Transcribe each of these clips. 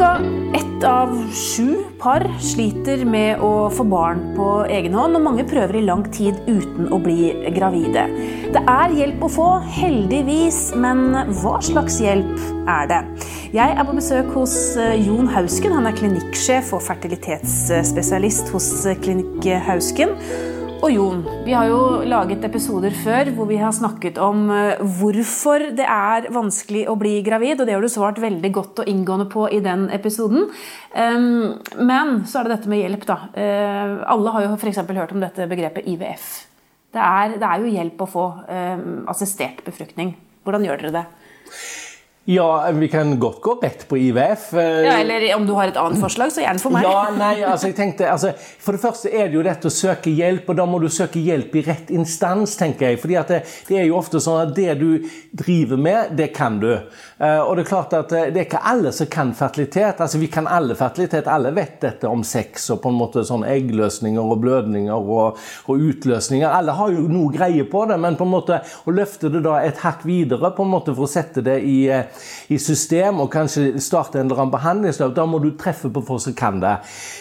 Ca. ett av sju par sliter med å få barn på egen hånd, og mange prøver i lang tid uten å bli gravide. Det er hjelp å få, heldigvis, men hva slags hjelp er det? Jeg er på besøk hos eh, Jon Hausken. Han er klinikksjef og fertilitetsspesialist hos Klinikk Hausken. Og Jon, vi har jo laget episoder før hvor vi har snakket om eh, hvorfor det er vanskelig å bli gravid, og det har du svart veldig godt og inngående på i den episoden. Men så er det dette med hjelp, da. Eh, alle har jo f.eks. hørt om dette begrepet IVF. Det er, det er jo hjelp å få ehm, assistert befruktning. Hvordan gjør dere det? Ja, vi kan godt gå rett på IVF. Ja, eller om du har et annet forslag, så gjerne for meg. Ja, nei, altså jeg tenkte, altså, For det første er det jo dette å søke hjelp, og da må du søke hjelp i rett instans, tenker jeg. fordi at det, det er jo ofte sånn at det du driver med, det kan du. Uh, og det er klart at det er ikke alle som kan fertilitet. altså Vi kan alle fertilitet, alle vet dette om sex og på en måte sånn eggløsninger og blødninger og, og utløsninger. Alle har jo noe greie på det, men på en måte å løfte det da et hakk videre på en måte for å sette det i i system og kanskje starte en eller annen behandlingsløp, da må du treffe på folk som kan det.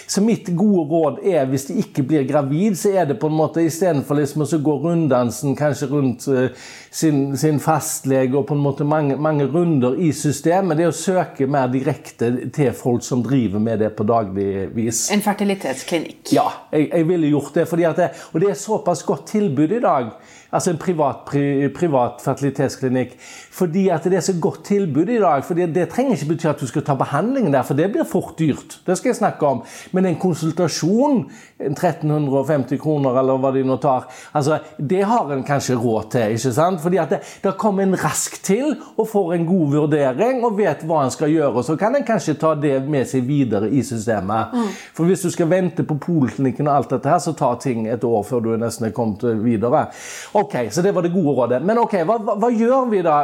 Så mitt gode råd er hvis de ikke blir gravid, så er det på en måte istedenfor liksom å gå runddansen kanskje rundt uh, sin, sin, fastlege og på en måte mange, mange, runder i systemet, det er å søke mer direkte til folk som driver med det på daglig vis. En fertilitetsklinikk? Ja, jeg, jeg ville gjort det. det. Og det er såpass godt tilbud i dag altså en privat, pri, privat fertilitetsklinikk. Fordi at det er så godt tilbud i dag. for Det trenger ikke bety at du skal ta behandlingen der, for det blir fort dyrt. Det skal jeg snakke om. Men en konsultasjon, 1350 kroner eller hva de nå tar, altså, det har en kanskje råd til. ikke sant? Fordi at det, Da kommer en raskt til og får en god vurdering og vet hva en skal gjøre. Så kan en kanskje ta det med seg videre i systemet. Mm. For hvis du skal vente på poliklinikken og alt dette her, så tar ting et år før du nesten er kommet videre. Ok, Så det var det gode rådet. Men ok, hva, hva, hva gjør vi da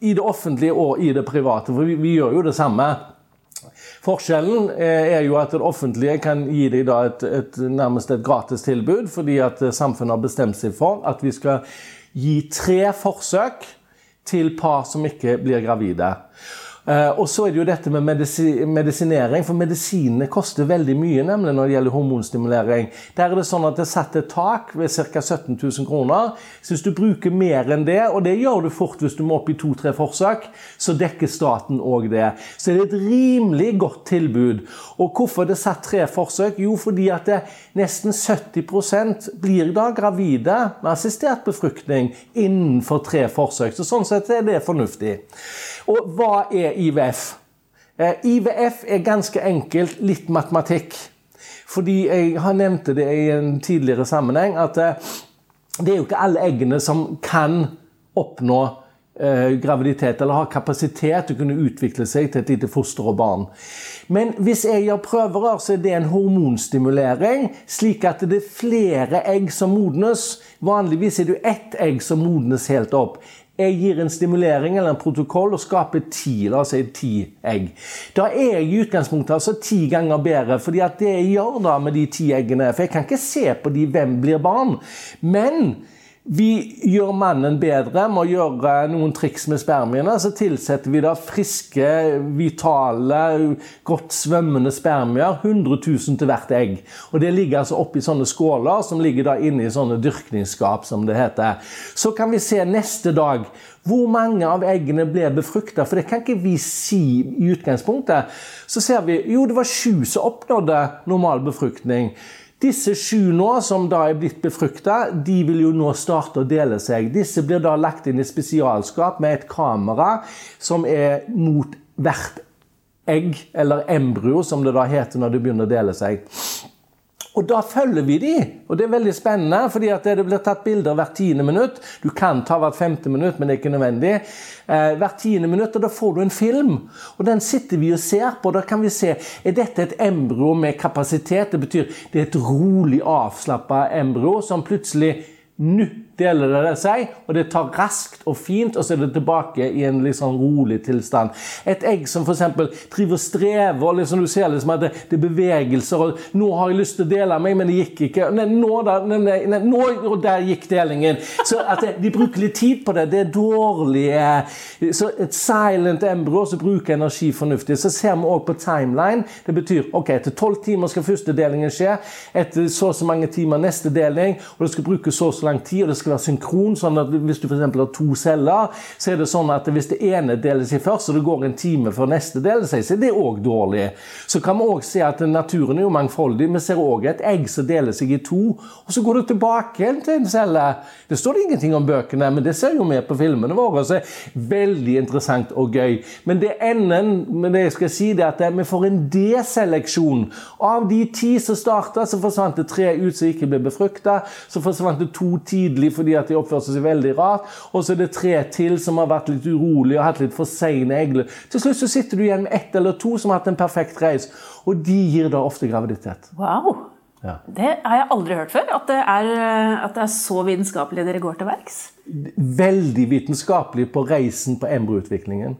i det offentlige og i det private? For vi, vi gjør jo det samme. Forskjellen eh, er jo at det offentlige kan gi deg et, et, nærmest et gratis tilbud, fordi at eh, samfunnet har bestemt seg for at vi skal gi tre forsøk til par som ikke blir gravide. Eh, og så er det jo dette med medisinering, for medisinene koster veldig mye nemlig når det gjelder hormonstimulering. Der er det sånn at det er satt et tak ved ca. 17 000 kroner. Så hvis du bruker mer enn det, og det gjør du fort hvis du må opp i to-tre forsøk, så dekker staten òg det. Så det er et rimelig godt tilbud. Og hvorfor er det satt tre forsøk? Jo, fordi at nesten 70% blir da gravide med assistert befruktning innenfor tre forsøk. Så sånn sett er det fornuftig. Og hva er IVF? Eh, IVF er ganske enkelt litt matematikk. Fordi jeg har nevnt det i en tidligere sammenheng, at eh, det er jo ikke alle eggene som kan oppnå eh, graviditet, eller har kapasitet til å kunne utvikle seg til et lite foster og barn. Men hvis jeg gjør prøverør, så er det en hormonstimulering, slik at det er flere egg som modnes. Vanligvis er det jo ett egg som modnes helt opp. Jeg gir en stimulering eller en protokoll og skaper ti la oss si ti egg. Da er jeg i utgangspunktet altså ti ganger bedre, fordi at det jeg gjør da med de ti eggene For jeg kan ikke se på de hvem blir barn. Men vi gjør mannen bedre med å gjøre noen triks med spermiene. Så tilsetter vi da friske, vitale, godt svømmende spermier. 100 000 til hvert egg. Og Det ligger altså oppi sånne skåler som ligger da inne i sånne dyrkningsskap, som det heter. Så kan vi se neste dag hvor mange av eggene ble befrukta. For det kan ikke vi si i utgangspunktet. Så ser vi jo det var sju som oppnådde normal befruktning. Disse sju nå, som da er blitt befrukta, de vil jo nå starte å dele seg. Disse blir da lagt inn i spesialskap med et kamera som er mot hvert egg, eller embryo, som det da heter når det begynner å dele seg. Og da følger vi de, og det er veldig spennende, fordi det blir tatt bilder hvert tiende minutt. Du kan ta hvert femte minutt, men det er ikke nødvendig. Eh, hvert tiende minutt, og da får du en film. Og den sitter vi og ser på. Da kan vi se er dette et embryo med kapasitet. Det betyr det er et rolig avslappa embryo som plutselig Nå! Deler det seg, og det tar raskt og fint, og så er det tilbake i en litt sånn rolig tilstand. Et egg som f.eks. driver og strever, og liksom du ser liksom at det, det, er bevegelser, og 'Nå har jeg lyst til å dele meg, men det gikk ikke.' Nei, nå, da, nei, nei, nå, og der gikk delingen. Så at det, de bruker litt tid på det. Det er dårlige Så et silent embryo som bruker energi fornuftig. Så ser vi òg på timeline. Det betyr ok, etter tolv timer skal første delingen skje. Etter så og så mange timer neste deling, og det skal bruke så og så lang tid, og det skal være synkron. sånn at Hvis du f.eks. har to celler, så er det sånn at hvis det ene deler seg først, og det går en time før neste deler seg, så er det òg dårlig. Så kan vi òg se at naturen er jo mangfoldig. Vi ser òg et egg som deler seg i to, og så går det tilbake til en celle. Det står det ingenting om bøkene, men det ser jo vi på filmene våre. så er Veldig interessant og gøy. Men det enden med det jeg skal si, det er at vi får en deseleksjon. Av de ti som starta, så forsvant det tre ut som ikke ble befrukta. Så forsvant det to tidlig fordi at de oppførte seg veldig rart. Og så er det tre til som har vært litt urolige og hatt litt for seine egler. Til slutt så sitter du igjen med ett eller to som har hatt en perfekt reis, og de gir da ofte graviditet. Wow! Ja. Det har jeg aldri hørt før. At det, er, at det er så vitenskapelig dere går til verks. Veldig vitenskapelig på reisen på embryoutviklingen.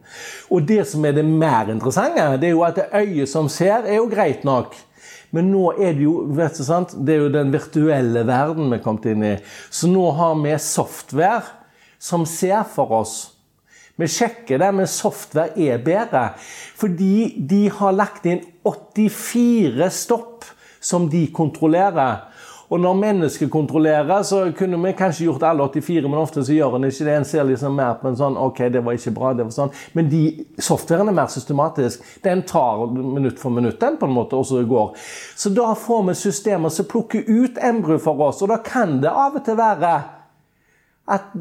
Og det som er det mer interessante, det er jo at det øyet som ser, er jo greit nok. Men nå er det jo vet du, sant? Det er jo den virtuelle verden vi er kommet inn i. Så nå har vi software som ser for oss. Vi sjekker det, men software er bedre. Fordi de har lagt inn 84 stopp som de kontrollerer. Og når mennesker kontrollerer, så kunne vi kanskje gjort alle 84, men ofte så gjør en ikke det. En ser liksom mer på en sånn OK, det var ikke bra, det var sånn. Men de softwaren er mer systematisk. Den tar minutt for minutt, den, på en måte, og så går. Så da får vi systemer som plukker ut embryo for oss, og da kan det av og til være at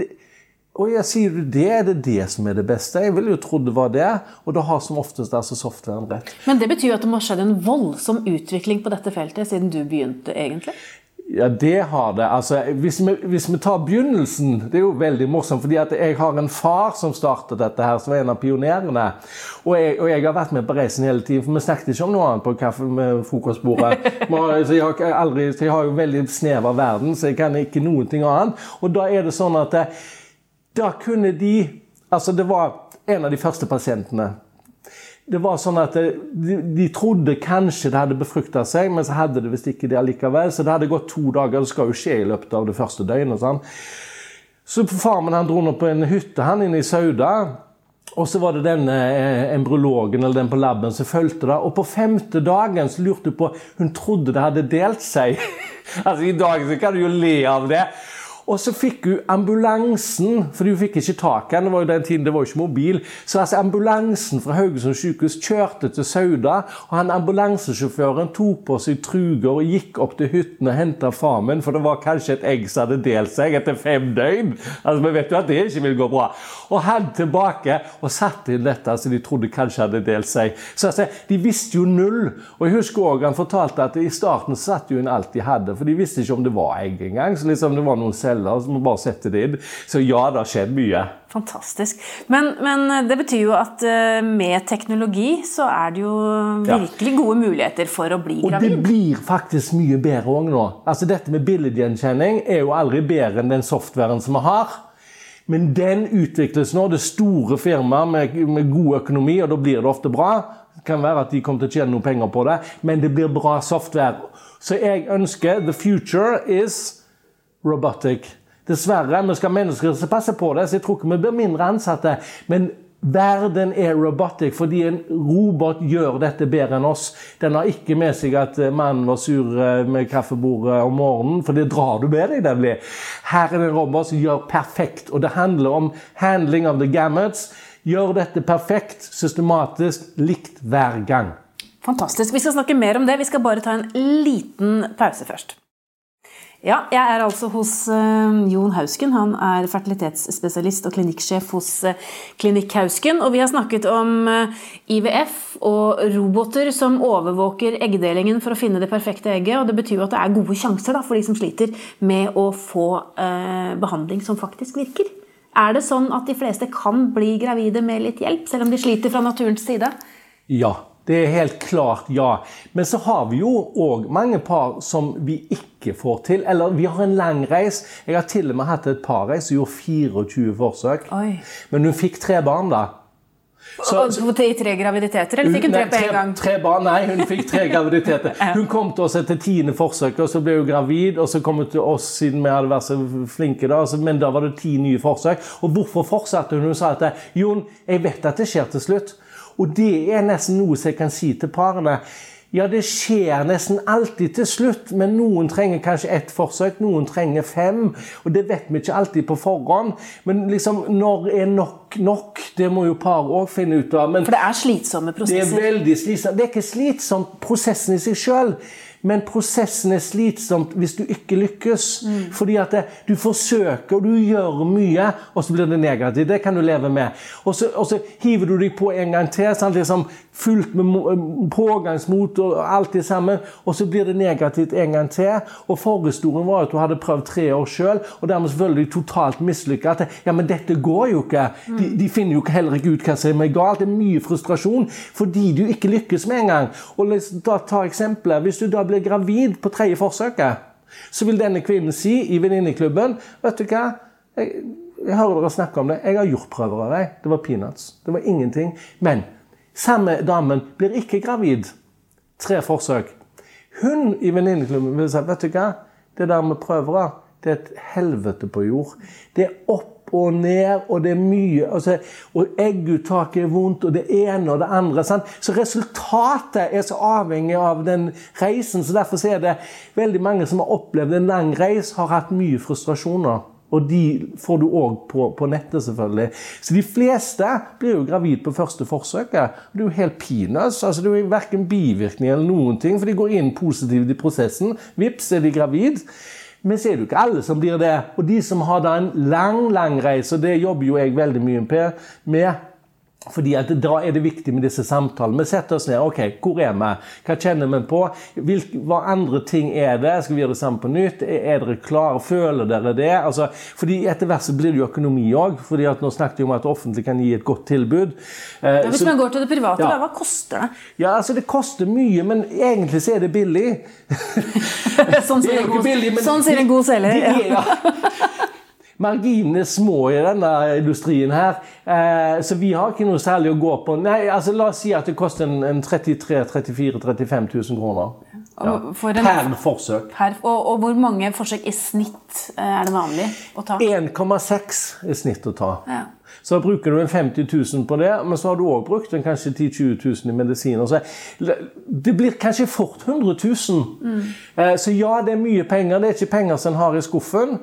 og jeg sier du det, er det det som er det beste? Jeg ville jo trodd det var det. Og da har som oftest altså softwaren rett. Men det betyr jo at det må ha skjedd en voldsom utvikling på dette feltet siden du begynte, egentlig? Ja, det har det. Altså, hvis vi, hvis vi, tar begynnelsen Det er jo veldig morsomt, fordi jeg har en far som startet dette her, som var en av pionerene. Og jeg, og jeg har vært med på reisen hele tiden, for vi snakket ikke om noe annet på kaffe med frokostbordet. så jeg har, aldri, jeg har jo veldig snev av verden, så jeg kan ikke noen ting annet. Og da er det sånn at eh, da kunne de Altså, det var en av de første pasientene det var sånn at de, de, trodde kanskje det hadde befrukta seg, men så hadde det visst ikke det allikevel. Så det hadde gått to dager. Det skal jo skje i løpet av det første døgnet. Sånn. Så far min han dro nå på en hytte han inne i Sauda. Og så var det denne eh, embryologen eller den på laben som fulgte det. Og på femte dagen så lurte hun på Hun trodde det hadde delt seg. altså I dag så kan du jo le av det. Og så fikk hun ambulansen, for hun fikk ikke tak i den. Det var jo den tiden det var ikke mobil. Så altså ambulansen fra Haugesund sykehus kjørte til Sauda. Og han ambulansesjåføren tok på seg truger og gikk opp til hytten og henta far min, for det var kanskje et egg som hadde delt seg etter fem døgn. Altså, Vi vet jo at det ikke vil gå bra. Og han tilbake og satte inn dette som de trodde kanskje hadde delt seg. Så altså, De visste jo null. Og jeg husker også han fortalte at i starten satt jo inn alt de hadde, for de visste ikke om det var egg engang. Så liksom det var noen celler celler. Så må bare sette det inn. Så ja, det har skjedd mye. Fantastisk. Men, men, det betyr jo at eh, med teknologi så er det jo virkelig gode muligheter for å bli gravid. Og det blir faktisk mye bedre òg nå. Altså Dette med billedgjenkjenning er jo aldri bedre enn den softwaren som vi har. Men den utvikles nå. Det er store firmaer med, med god økonomi, og da blir det ofte bra. Det kan være at de kommer til å tjene noen penger på det, men det blir bra software. Så jeg ønsker The future is robotic. Dessverre, vi skal mennesker som passer på det, så jeg tror ikke vi blir mindre ansatte. Men verden er robotic fordi en robot gjør dette bedre enn oss. Den har ikke med seg at mannen var sur eh, med kaffebordet om morgenen, for det drar du med deg nemlig. Her er det en robot som gjør perfekt, og det handler om handling of the gamuts. Gjør dette perfekt, systematisk, likt hver gang. Fantastisk. Vi skal snakke mer om det. Vi skal bare ta en liten pause først. Ja, jeg er altså hos uh, Jon Hausken. Han er fertilitetsspesialist og klinikksjef hos uh, Klinikk Hausken. Og vi har snakket om uh, IVF og roboter som overvåker eggdelingen for å finne det perfekte egget. Og det betyr jo at det er gode sjanser da, for de som sliter med å få behandling som faktisk virker. Er det sånn at de fleste kan bli gravide med litt hjelp, selv om de sliter fra naturens side? Ja, Det er helt klart ja. Men så har vi jo òg mange par som vi ikke får til. Eller vi har en lang reis. Jeg har til og med hatt et par som gjorde 24 forsøk. Oi. Men hun fikk tre barn, da. Så, I tre graviditeter, eller fikk hun tre på en gang? Tre, tre barn, Nei, hun fikk tre graviditeter. Hun kom til oss etter tiende forsøk, og så ble hun gravid. Og så kom hun til oss siden vi hadde vært så flinke, da. men da var det ti nye forsøk. Og hvorfor fortsatte hun? Hun sa at Jon, jeg vet at det skjer til slutt. Og det er nesten noe som jeg kan si til parene. Ja, det skjer nesten alltid til slutt, men noen trenger kanskje ett forsøk, noen trenger fem. Og det vet vi ikke alltid på forhånd. Men liksom, når er nok nok? Det må jo par òg finne ut av. Men For det er slitsomme prosesser? Det er veldig slitsomt. Det er ikke slitsomt prosessen i seg sjøl. Men prosessen er slitsomt hvis du ikke lykkes. Mm. Fordi at det, du forsøker og du gjør mye, og så blir det negativt. Det kan du leve med. Og så, og så hiver du deg på en gang til. Sant? Liksom fullt med pågangsmot og alt det sammen. Og så blir det negativt en gang til. Og forhistorien var at du hadde prøvd tre år sjøl, og dermed selvfølgelig totalt mislykka. Ja, men dette går jo ikke. De, de, finner jo heller ikke ut hva som er galt. Det er mye frustrasjon fordi du ikke lykkes med en gang. Og da ta eksempelet. Hvis du da blir gravid på tredje forsøket, så vil denne kvinnen si i venninneklubben Vet du hva? Jeg, jeg hører dere snakke om det. Jeg har gjort prøver av deg. Det var peanuts. Det var ingenting. Men samme damen blir ikke gravid. Tre forsøk. Hun i venninneklubben vil si vet du hva? Det der med prøver, det er et helvete på jord. Det er opp og ned, og det er mye altså, Og egguttaket er vondt, og det ene og det andre. Sant? Så resultatet er så avhengig av den reisen. så Derfor er det veldig mange som har opplevd en lang reis, har hatt mye frustrasjoner. Og de får du òg på, på, nettet, selvfølgelig. Så de fleste blir jo gravid på første forsøket. Det er jo helt peanuts. Altså, det er jo verken bivirkning eller noen ting, for de går inn positivt i prosessen. Vips, er de gravid. Men så er det jo ikke alle som blir det. Og de som har da en lang, lang reise, og det jobber jo jeg veldig mye med, fordi Da er det viktig med disse samtalene. Vi setter oss ned. ok, Hvor er vi? Hva kjenner vi på? Hvilke, hva andre ting er det? Skal vi gjøre det samme på nytt? Er, dere klare? Føler dere det? Altså, fordi Etter hvert så blir det jo økonomi òg. Nå snakket vi om at det offentlige kan gi et godt tilbud. Eh, ja, hvis så, man går til det private, ja. hva koster det? Ja, altså Det koster mye, men egentlig så er det billig. sånn sier en god, sånn god selger. Ja. Marginene små i denne industrien her, eh, så vi har ikke noe særlig å gå på. Nei, altså La oss si at det koster en, en 33 34 35 000 kroner. Ja. For en, per forsøk. Per, og, og, hvor mange forsøk i snitt eh, er det vanlig å ta? 1,6 i snitt å ta. Ja. Så bruker du en 50 000 på det, men så har du òg brukt en kanskje 10 000-20 000 i medisiner. Så det blir kanskje fort 100 000. Mm. Eh, så ja, det er mye penger. Det er ikke penger som en har i skuffen.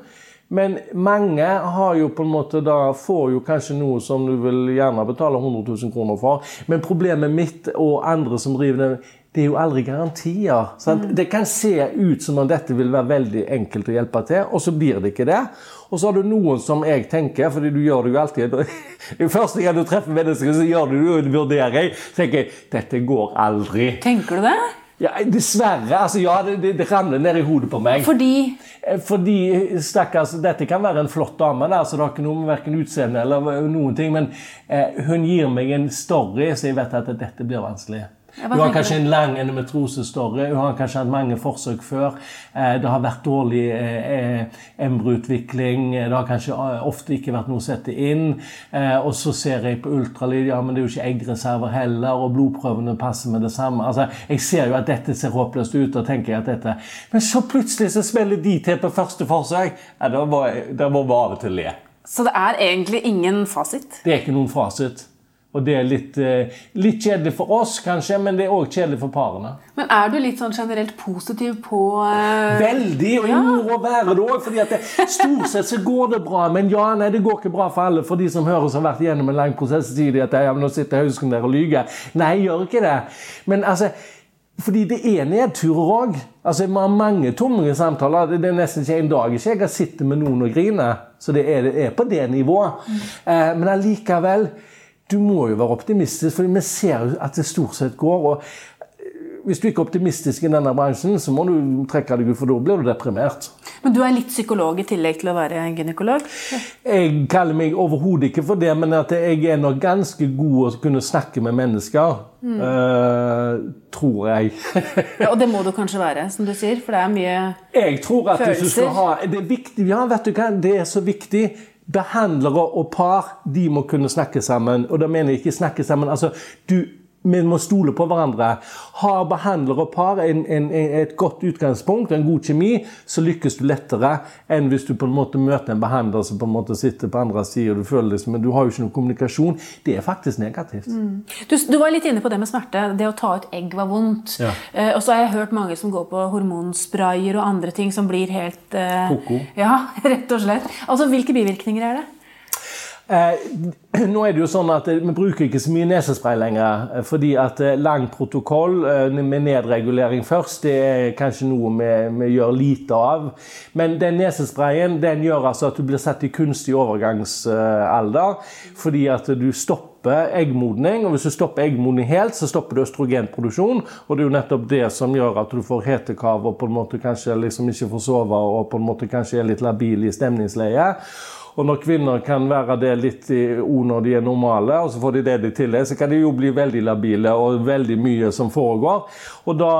Men mange har jo på en måte da, får jo kanskje noe som du vil gjerne betale 100 000 kroner for. Men problemet mitt og andre som driver det, det er jo aldri garantier. Mm. Det kan se ut som om dette vil være veldig enkelt å hjelpe til, og så blir det ikke det. Og så har du noen som jeg tenker, fordi du gjør det jo alltid Første gang du treffer mennesker, så gjør du en vurdering. tenker jeg, dette går aldri. Tenker du det? Ja, Dessverre. altså Ja, det, det, det ramler ned i hodet på meg. Fordi? Eh, fordi, stakkars, Dette kan være en flott dame, der, så det har ikke noe med verken utseende eller noen ting. Men eh, hun gir meg en story, så jeg vet at dette blir vanskelig. Hun har kanskje en lang endometrosestory, Hun har kanskje hatt mange forsøk før. Eh, det har vært dårlig eh, eh. Det har kanskje ofte ikke vært noe å sette inn. Og så ser jeg på ultralyd, ja, men det er jo ikke eggreserver heller, og blodprøvene passer med det samme. Altså, jeg ser jo at dette ser håpløst ut, og tenker at dette Men så plutselig så smeller de til på første forsøk. Ja, da må vi av og til le. Så det er egentlig ingen fasit? Det er ikke noen fasit. Og det er litt, eh, litt, kjedelig for oss, kanskje, men det er òg kjedelig for parene. Men er du litt sånn generelt positiv på uh... Veldig! Og jeg må være det òg. at stort sett så går det bra. Men ja, nei, det går ikke bra for alle. For de som hører som har vært gjennom en lang prosess, sier de at ja, nå sitter Hausken der og lyver. Nei, jeg gjør ikke det. Men altså fordi det er nedturer òg. Altså, vi har mange tomme samtaler. Det er nesten ikke en dag ikke jeg har sittet med noen og griner. Så det er, det er på det nivået. Mm. Eh, men allikevel du må jo være optimistisk, for vi ser jo at det stort sett går. og hvis du ikke er optimistisk i denne bransjen, så må du trekke deg ut, for da blir du deprimert. Men du er litt psykolog i tillegg til å være gynekolog? Jeg kaller meg overhodet ikke for det, men at jeg er nok ganske god å kunne snakke med mennesker. Mm. Uh, tror jeg. ja, og det må du kanskje være, som du sier, for det er mye jeg tror at følelser. Ha, det er viktig, ja, vet du hva, det er så viktig. Behandlere og par de må kunne snakke sammen. Og da mener jeg ikke snakke sammen. altså du vi må stole på hverandre. Har behandler og par en, en, et godt utgangspunkt, en god kjemi, så lykkes du lettere enn hvis du på en måte møter en behandler som på en måte sitter på andre sida, og du føler liksom, men du har jo ikke noe kommunikasjon. Det er faktisk negativt. Mm. Du, du, var litt inne på det med smerte. Det å ta ut egg var vondt. Ja. Uh, og så har jeg hørt mange som går på hormonsprayer og andre ting som blir helt uh, Koko. Ja, rett og slett. Altså, Hvilke bivirkninger er det? Eh, nå er det jo sånn at eh, Vi bruker ikke så mye nesespray lenger. Eh, fordi at lang protokoll med nedregulering først, det er kanskje noe vi, vi gjør lite av. Men den nesesprayen den gjør altså at du blir satt i kunstig overgangsalder. Fordi at du stopper eggmodning. Og hvis du stopper eggmodning helt, så stopper du østrogenproduksjon. Og det er jo nettopp det som gjør at du får hetekav og på en måte kanskje liksom ikke får sove og på en måte kanskje er litt labil i stemningsleie. Og når kvinner kan være det litt ord når de er normale, og så får de det de tillegg, så kan de jo bli veldig labile og veldig mye som foregår. Og da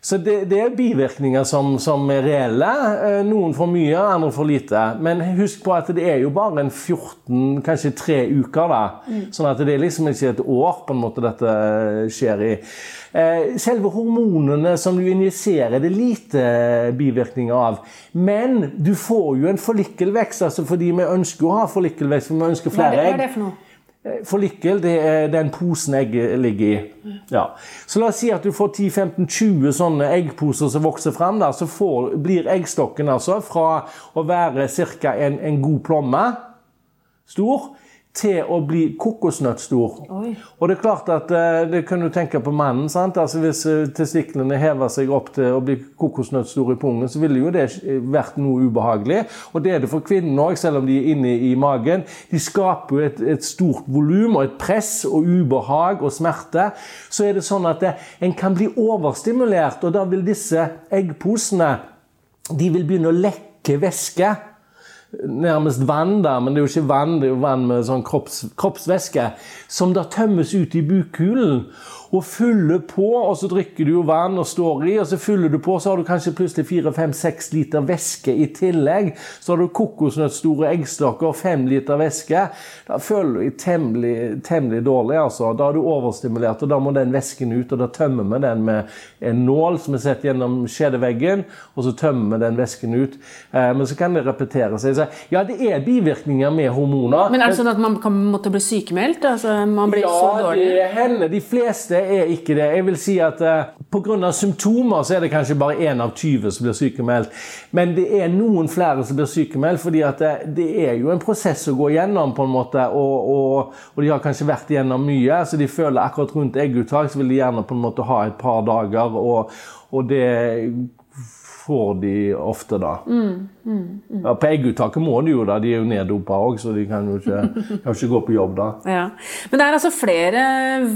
så det, det, er bivirkninger som, som, er reelle. Eh, noen for mye, andre for lite. Men husk på at det er jo bare en 14, kanskje tre uker. da. Mm. Sånn at det er liksom ikke et år på en måte dette skjer i. Eh, selve hormonene som du injiserer, det er lite bivirkninger av. Men du får jo en forlikkelvekst, altså fordi vi ønsker å ha forlikkelvekst, for vi ønsker flere egg. Hva er det for noe? Eh, Follikel det er den posen egget ligger i. Ja. Så la oss si at du får 10-15-20 sånne eggposer som vokser fram. Så får, blir eggstokken altså fra å være ca. En, en god plomme stor til å bli kokosnøttstor. Og det er klart at eh, det kan du tenke på mannen. sant? Altså Hvis eh, testiklene hever seg opp til å bli kokosnøttstor i pungen, så ville jo det vært noe ubehagelig. Og det er det for kvinnene òg, selv om de er inne i magen. De skaper jo et, et stort volum og et press og ubehag og smerte. Så er det sånn at det, en kan bli overstimulert, og da vil disse eggposene de vil begynne å lekke væske nærmest vann, da, men det er jo ikke vann, det er jo vann med sånn kropps, kroppsvæske, som da tømmes ut i bukhulen og fyller på, og så drikker du jo vann og står i, og så fyller du på, så har du kanskje plutselig 4-5-6 liter væske i tillegg. Så har du kokosnøttstore eggstokker, 5 liter væske. Da føler du deg temmelig, temmelig dårlig, altså. Da er du overstimulert, og da må den væsken ut, og da tømmer vi den med en nål som er sett gjennom skjedeveggen, og så tømmer vi den væsken ut. Eh, men så kan det repetere seg. Så, ja, det er bivirkninger med hormoner. Men er det sånn at man kan måtte bli sykemeldt? Altså, man blir ja, så dårlig? Ja, det hender. De fleste er ikke det. Jeg vil si at uh, eh, Pga. symptomer så er det kanskje bare én av 20 som blir sykemeldt. Men det er noen flere som blir sykemeldt, fordi at det, eh, det er jo en prosess å gå gjennom. på en måte, og, og, og, de har kanskje vært gjennom mye, så de føler akkurat rundt egguttak så vil de gjerne på en måte ha et par dager. og, og det får de ofte, da. Mm, mm, mm. Ja, på egguttaket må de jo da, de er jo neddopa òg, så de kan jo ikke, kan ikke, gå på jobb da. Ja. Men det er altså flere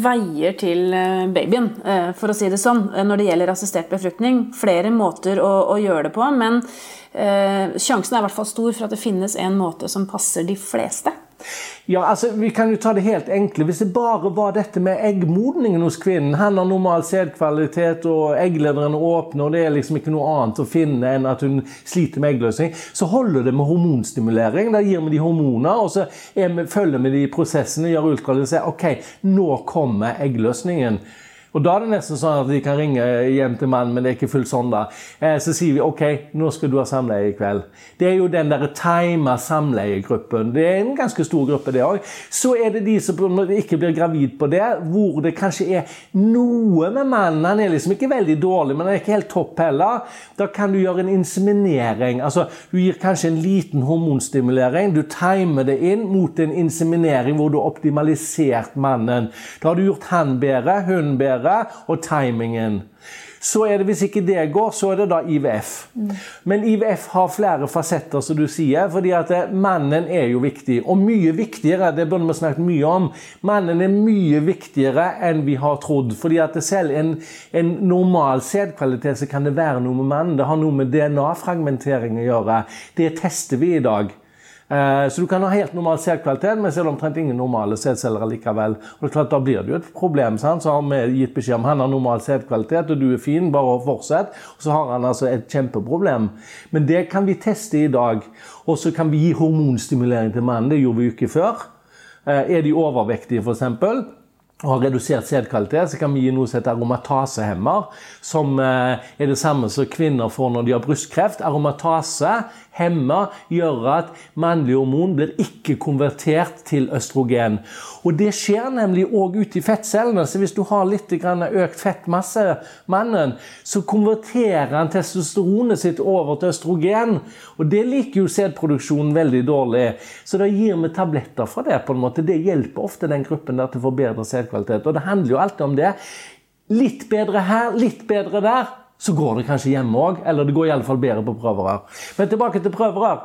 veier til eh, babyen, eh, for å si det sånn, eh, når det gjelder assistert befruktning. Flere måter å, å gjøre det på, men eh, sjansen er i hvert fall stor for at det finnes en måte som passer de fleste. Ja, altså, Vi kan jo ta det helt enkle. Hvis det bare var dette med eggmodningen hos kvinnen Han har normal sædkvalitet, og egglederen er åpne, og det er liksom ikke noe annet å finne enn at hun sliter med eggløsning, så holder det med hormonstimulering. Da gir vi de hormoner, og så vi, følger vi de prosessene, gjør ultralyd og sier OK, nå kommer eggløsningen. Og Da er det nesten sånn at de kan ringe hjem til mannen, men det er ikke fullt sånn. da. Eh, så sier vi OK, nå skal du ha samleie i kveld. Det er jo den der tima samleiegruppen. Det er en ganske stor gruppe, det òg. Så er det de som ikke blir gravid på det, hvor det kanskje er noe med mannen. Han er liksom ikke veldig dårlig, men han er ikke helt topp heller. Da kan du gjøre en inseminering. Altså, Du gir kanskje en liten hormonstimulering. Du timer det inn mot en inseminering hvor du har optimalisert mannen. Da har du gjort han bedre, hun bedre bedre, og timingen. så er det hvis ikke det går, så er det da IVF. Men IVF har flere fasetter, som du sier, fordi at eh, mannen er jo viktig. Og mye viktigere, det burde vi snakket mye om, mannen er mye viktigere enn vi har trodd. fordi at selv en, en normal sædkvalitet så kan det være noe med mannen. Det har noe med DNA-fragmentering å gjøre. Det tester vi i dag. Eh, så du kan ha helt normal sædkvalitet, men så er omtrent ingen normale sædceller likevel. Og det er klart, Da blir det jo et problem. Sant? Så har vi gitt beskjed om han har normal sædkvalitet, og du er fin, bare fortsett. Og så har han altså et kjempeproblem. Men det kan vi teste i dag. Og så kan vi gi hormonstimulering til mannen. Det gjorde vi ikke før. Eh, er de overvektige, f.eks., og har redusert sædkvalitet, så kan vi gi noe som heter aromatasehemmer. Som eh, er det samme som kvinner får når de har brystkreft. Aromatase hemmer gjør at mannlig hormon blir ikke konvertert til østrogen. Og Det skjer nemlig òg ute i fettcellene. Så hvis du har litt økt fettmasse, mannen, så konverterer han testosteronet sitt over til østrogen. Og det liker jo sædproduksjonen veldig dårlig. Så da gir vi tabletter for det. på en måte. Det hjelper ofte den gruppen der til å forbedre sædkvalitet. Og det handler jo alltid om det. Litt bedre her, litt bedre der så går det kanskje hjemme òg. Eller det går iallfall bedre på prøverør. Men tilbake til prøverør.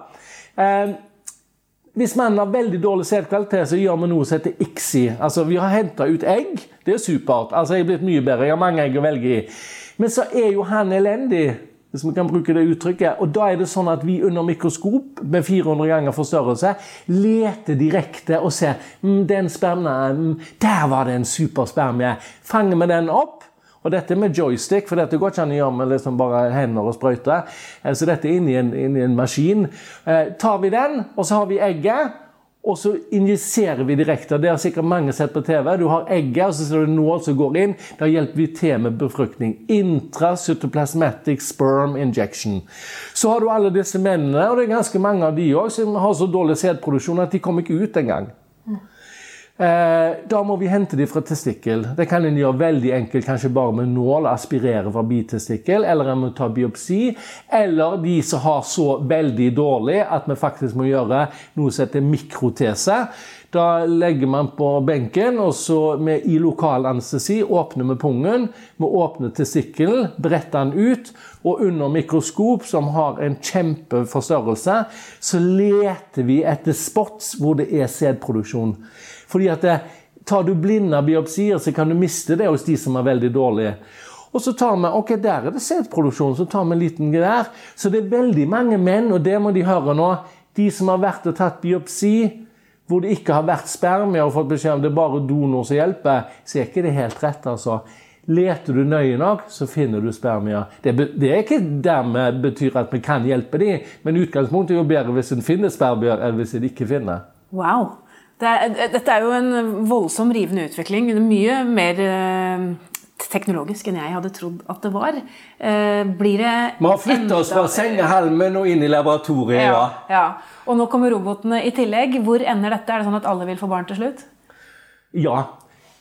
Eh, hvis mannen har veldig dårlig sædkvalitet, så gjør vi noe som heter ICSI. Altså, vi har henta ut egg. Det er supert. Altså, Jeg er blitt mye bedre. Jeg har mange egg å velge i. Men så er jo han elendig, hvis vi kan bruke det uttrykket. Og da er det sånn at vi under mikroskop med 400 ganger forstørrelse leter direkte og ser mm, den spermien, mm, Der var det en superspermie. Fanger vi den opp? Og dette med joystick, for dette går ikke an å gjøre med liksom bare hender og sprøyte. Eh, så dette er inni en, inn en maskin. Eh, tar vi den, og så har vi egget. Og så injiserer vi direkte. Det har sikkert mange sett på TV. Du har egget, og så ser du nål som går inn. Da hjelper vi til med befruktning. Intracytoplasmatic sperm injection. Så har du alle disse mennene, og det er ganske mange av de òg, som har så dårlig sædproduksjon at de kommer ikke ut engang. Eh, da må vi hente dem fra testikkel. Det kan en gjøre veldig enkelt, kanskje bare med nål, aspirere fra bitestikkel, eller en må ta biopsi. Eller de som har så veldig dårlig at vi faktisk må gjøre noe som heter mikrotese. Da legger man på benken, og så med, i lokal anestesi åpner vi pungen. Vi åpner testikkelen, bretter den ut, og under mikroskop, som har en kjempeforstørrelse, så leter vi etter spots hvor det er sædproduksjon. Fordi at eh, Tar du blinde biopsier, så kan du miste det hos de som er veldig dårlige. Og så tar vi ok, der er det sædproduksjon, så tar vi en liten der. Så det er veldig mange menn, og det må de høre nå, de som har vært og tatt biopsi hvor det ikke har vært spermier og fått beskjed om det er bare donor som hjelper, så er ikke det helt rett. altså. Leter du nøye nok, så finner du spermier. Det, det er ikke dermed betyr at vi kan hjelpe dem, men utgangspunktet er jo bedre hvis en finner spermier enn hvis en ikke finner. Wow. Det er, dette er jo en voldsom rivende utvikling. Mye mer eh, teknologisk enn jeg hadde trodd at det var. Eh, blir det har flytta oss fra sengehelmen og inn i laboratoriet, ja. ja. Og nå kommer robotene i tillegg. Hvor ender dette? Er det sånn at alle vil få barn til slutt? Ja.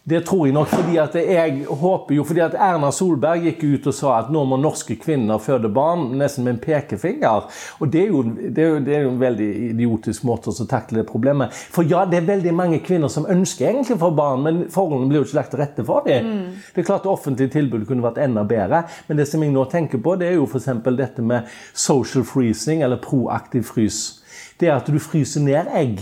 Det tror jeg nok, fordi at jeg håper jo fordi at Erna Solberg gikk ut og sa at nå må norske kvinner føde barn nesten med en pekefinger. Og Det er jo, det er jo, det er jo en veldig idiotisk måte å takle det problemet. For ja, det er veldig mange kvinner som ønsker egentlig å få barn, men forholdene blir jo ikke lagt til rette for dem. Mm. Det er klart offentlige tilbud kunne vært enda bedre, men det som jeg nå tenker på, det er jo f.eks. dette med social freezing, eller proaktiv frys. Det er at du fryser ned egg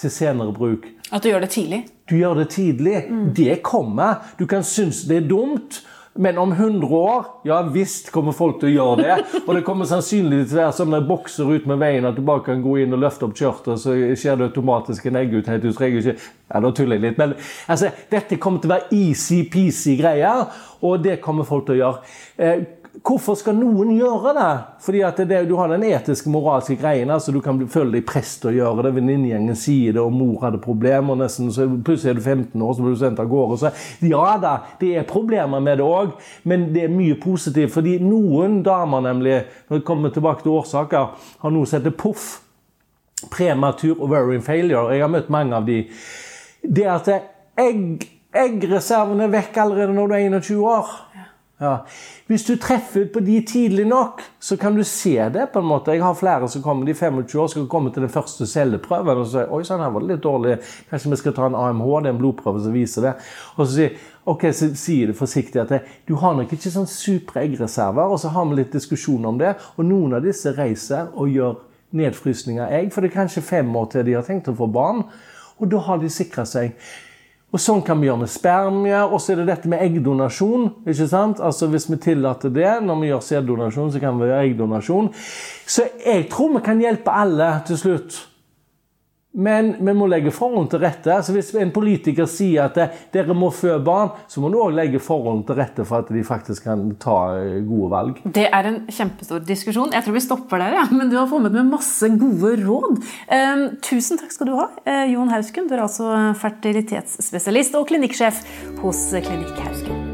til senere bruk. At du gjør det tidlig? Du gjør det tidlig. Mm. Det kommer. Du kan synes det er dumt. Men om 100 år ja visst kommer folk til å gjøre det. Og det kommer sannsynligvis til å være som når bokser ut med veien at du bare kan gå inn og løfte opp skjørtet, så skjer det automatisk en eggutthet. Ja, da tuller jeg litt. Men altså, dette kommer til å være easy-peasy greier, og det kommer folk til å gjøre. Hvorfor skal noen gjøre det? Fordi at det, Du har den etiske, moralske greien. altså Du kan føle deg prest til å gjøre det. Venninnegjengen sier det, og mor hadde problemer. nesten, så Plutselig er du 15 år, så blir du sendt av gårde. Så ja da, det er problemer med det òg, men det er mye positivt. Fordi noen damer, nemlig, når vi kommer tilbake til årsaker, har noe som heter POFF. Prematur ovarian failure. Jeg har møtt mange av de. Det at egg, eggreserven er vekk allerede når du er 21 år. Ja. Hvis du treffer på de tidlig nok, så kan du se det. på en måte. Jeg har flere som kommer de 25 år skal komme til den første celleprøven og sier oi, sånn her var det litt dårlig. Kanskje vi skal ta en AMH, det er en blodprøve som viser det. Og så sier ok, så sier det forsiktig at du har nok ikke sånn supre eggreserver. Og så har vi litt diskusjon om det. Og noen av disse reiser og gjør nedfrysning av egg, for det er kanskje fem år til de har tenkt å få barn. Og da har de sikra seg. Og Sånn kan vi gjøre med spermie. Og så er det dette med eggdonasjon. ikke sant? Altså Hvis vi tillater det når vi gjør sæddonasjon, så kan vi gjøre eggdonasjon. Så jeg tror vi kan hjelpe alle til slutt. Men vi må legge forholdene til rette. Så hvis en politiker sier at dere må føde barn, så må du òg legge forholdene til rette for at de faktisk kan ta eh, gode valg. Det er en kjempestor diskusjon. Jeg tror vi stopper der, ja. men du har kommet med masse gode råd. Eh, tusen takk skal du ha, eh, Jon Hausken. Du er altså fertilitetsspesialist og klinikksjef hos Klinikk Hausken.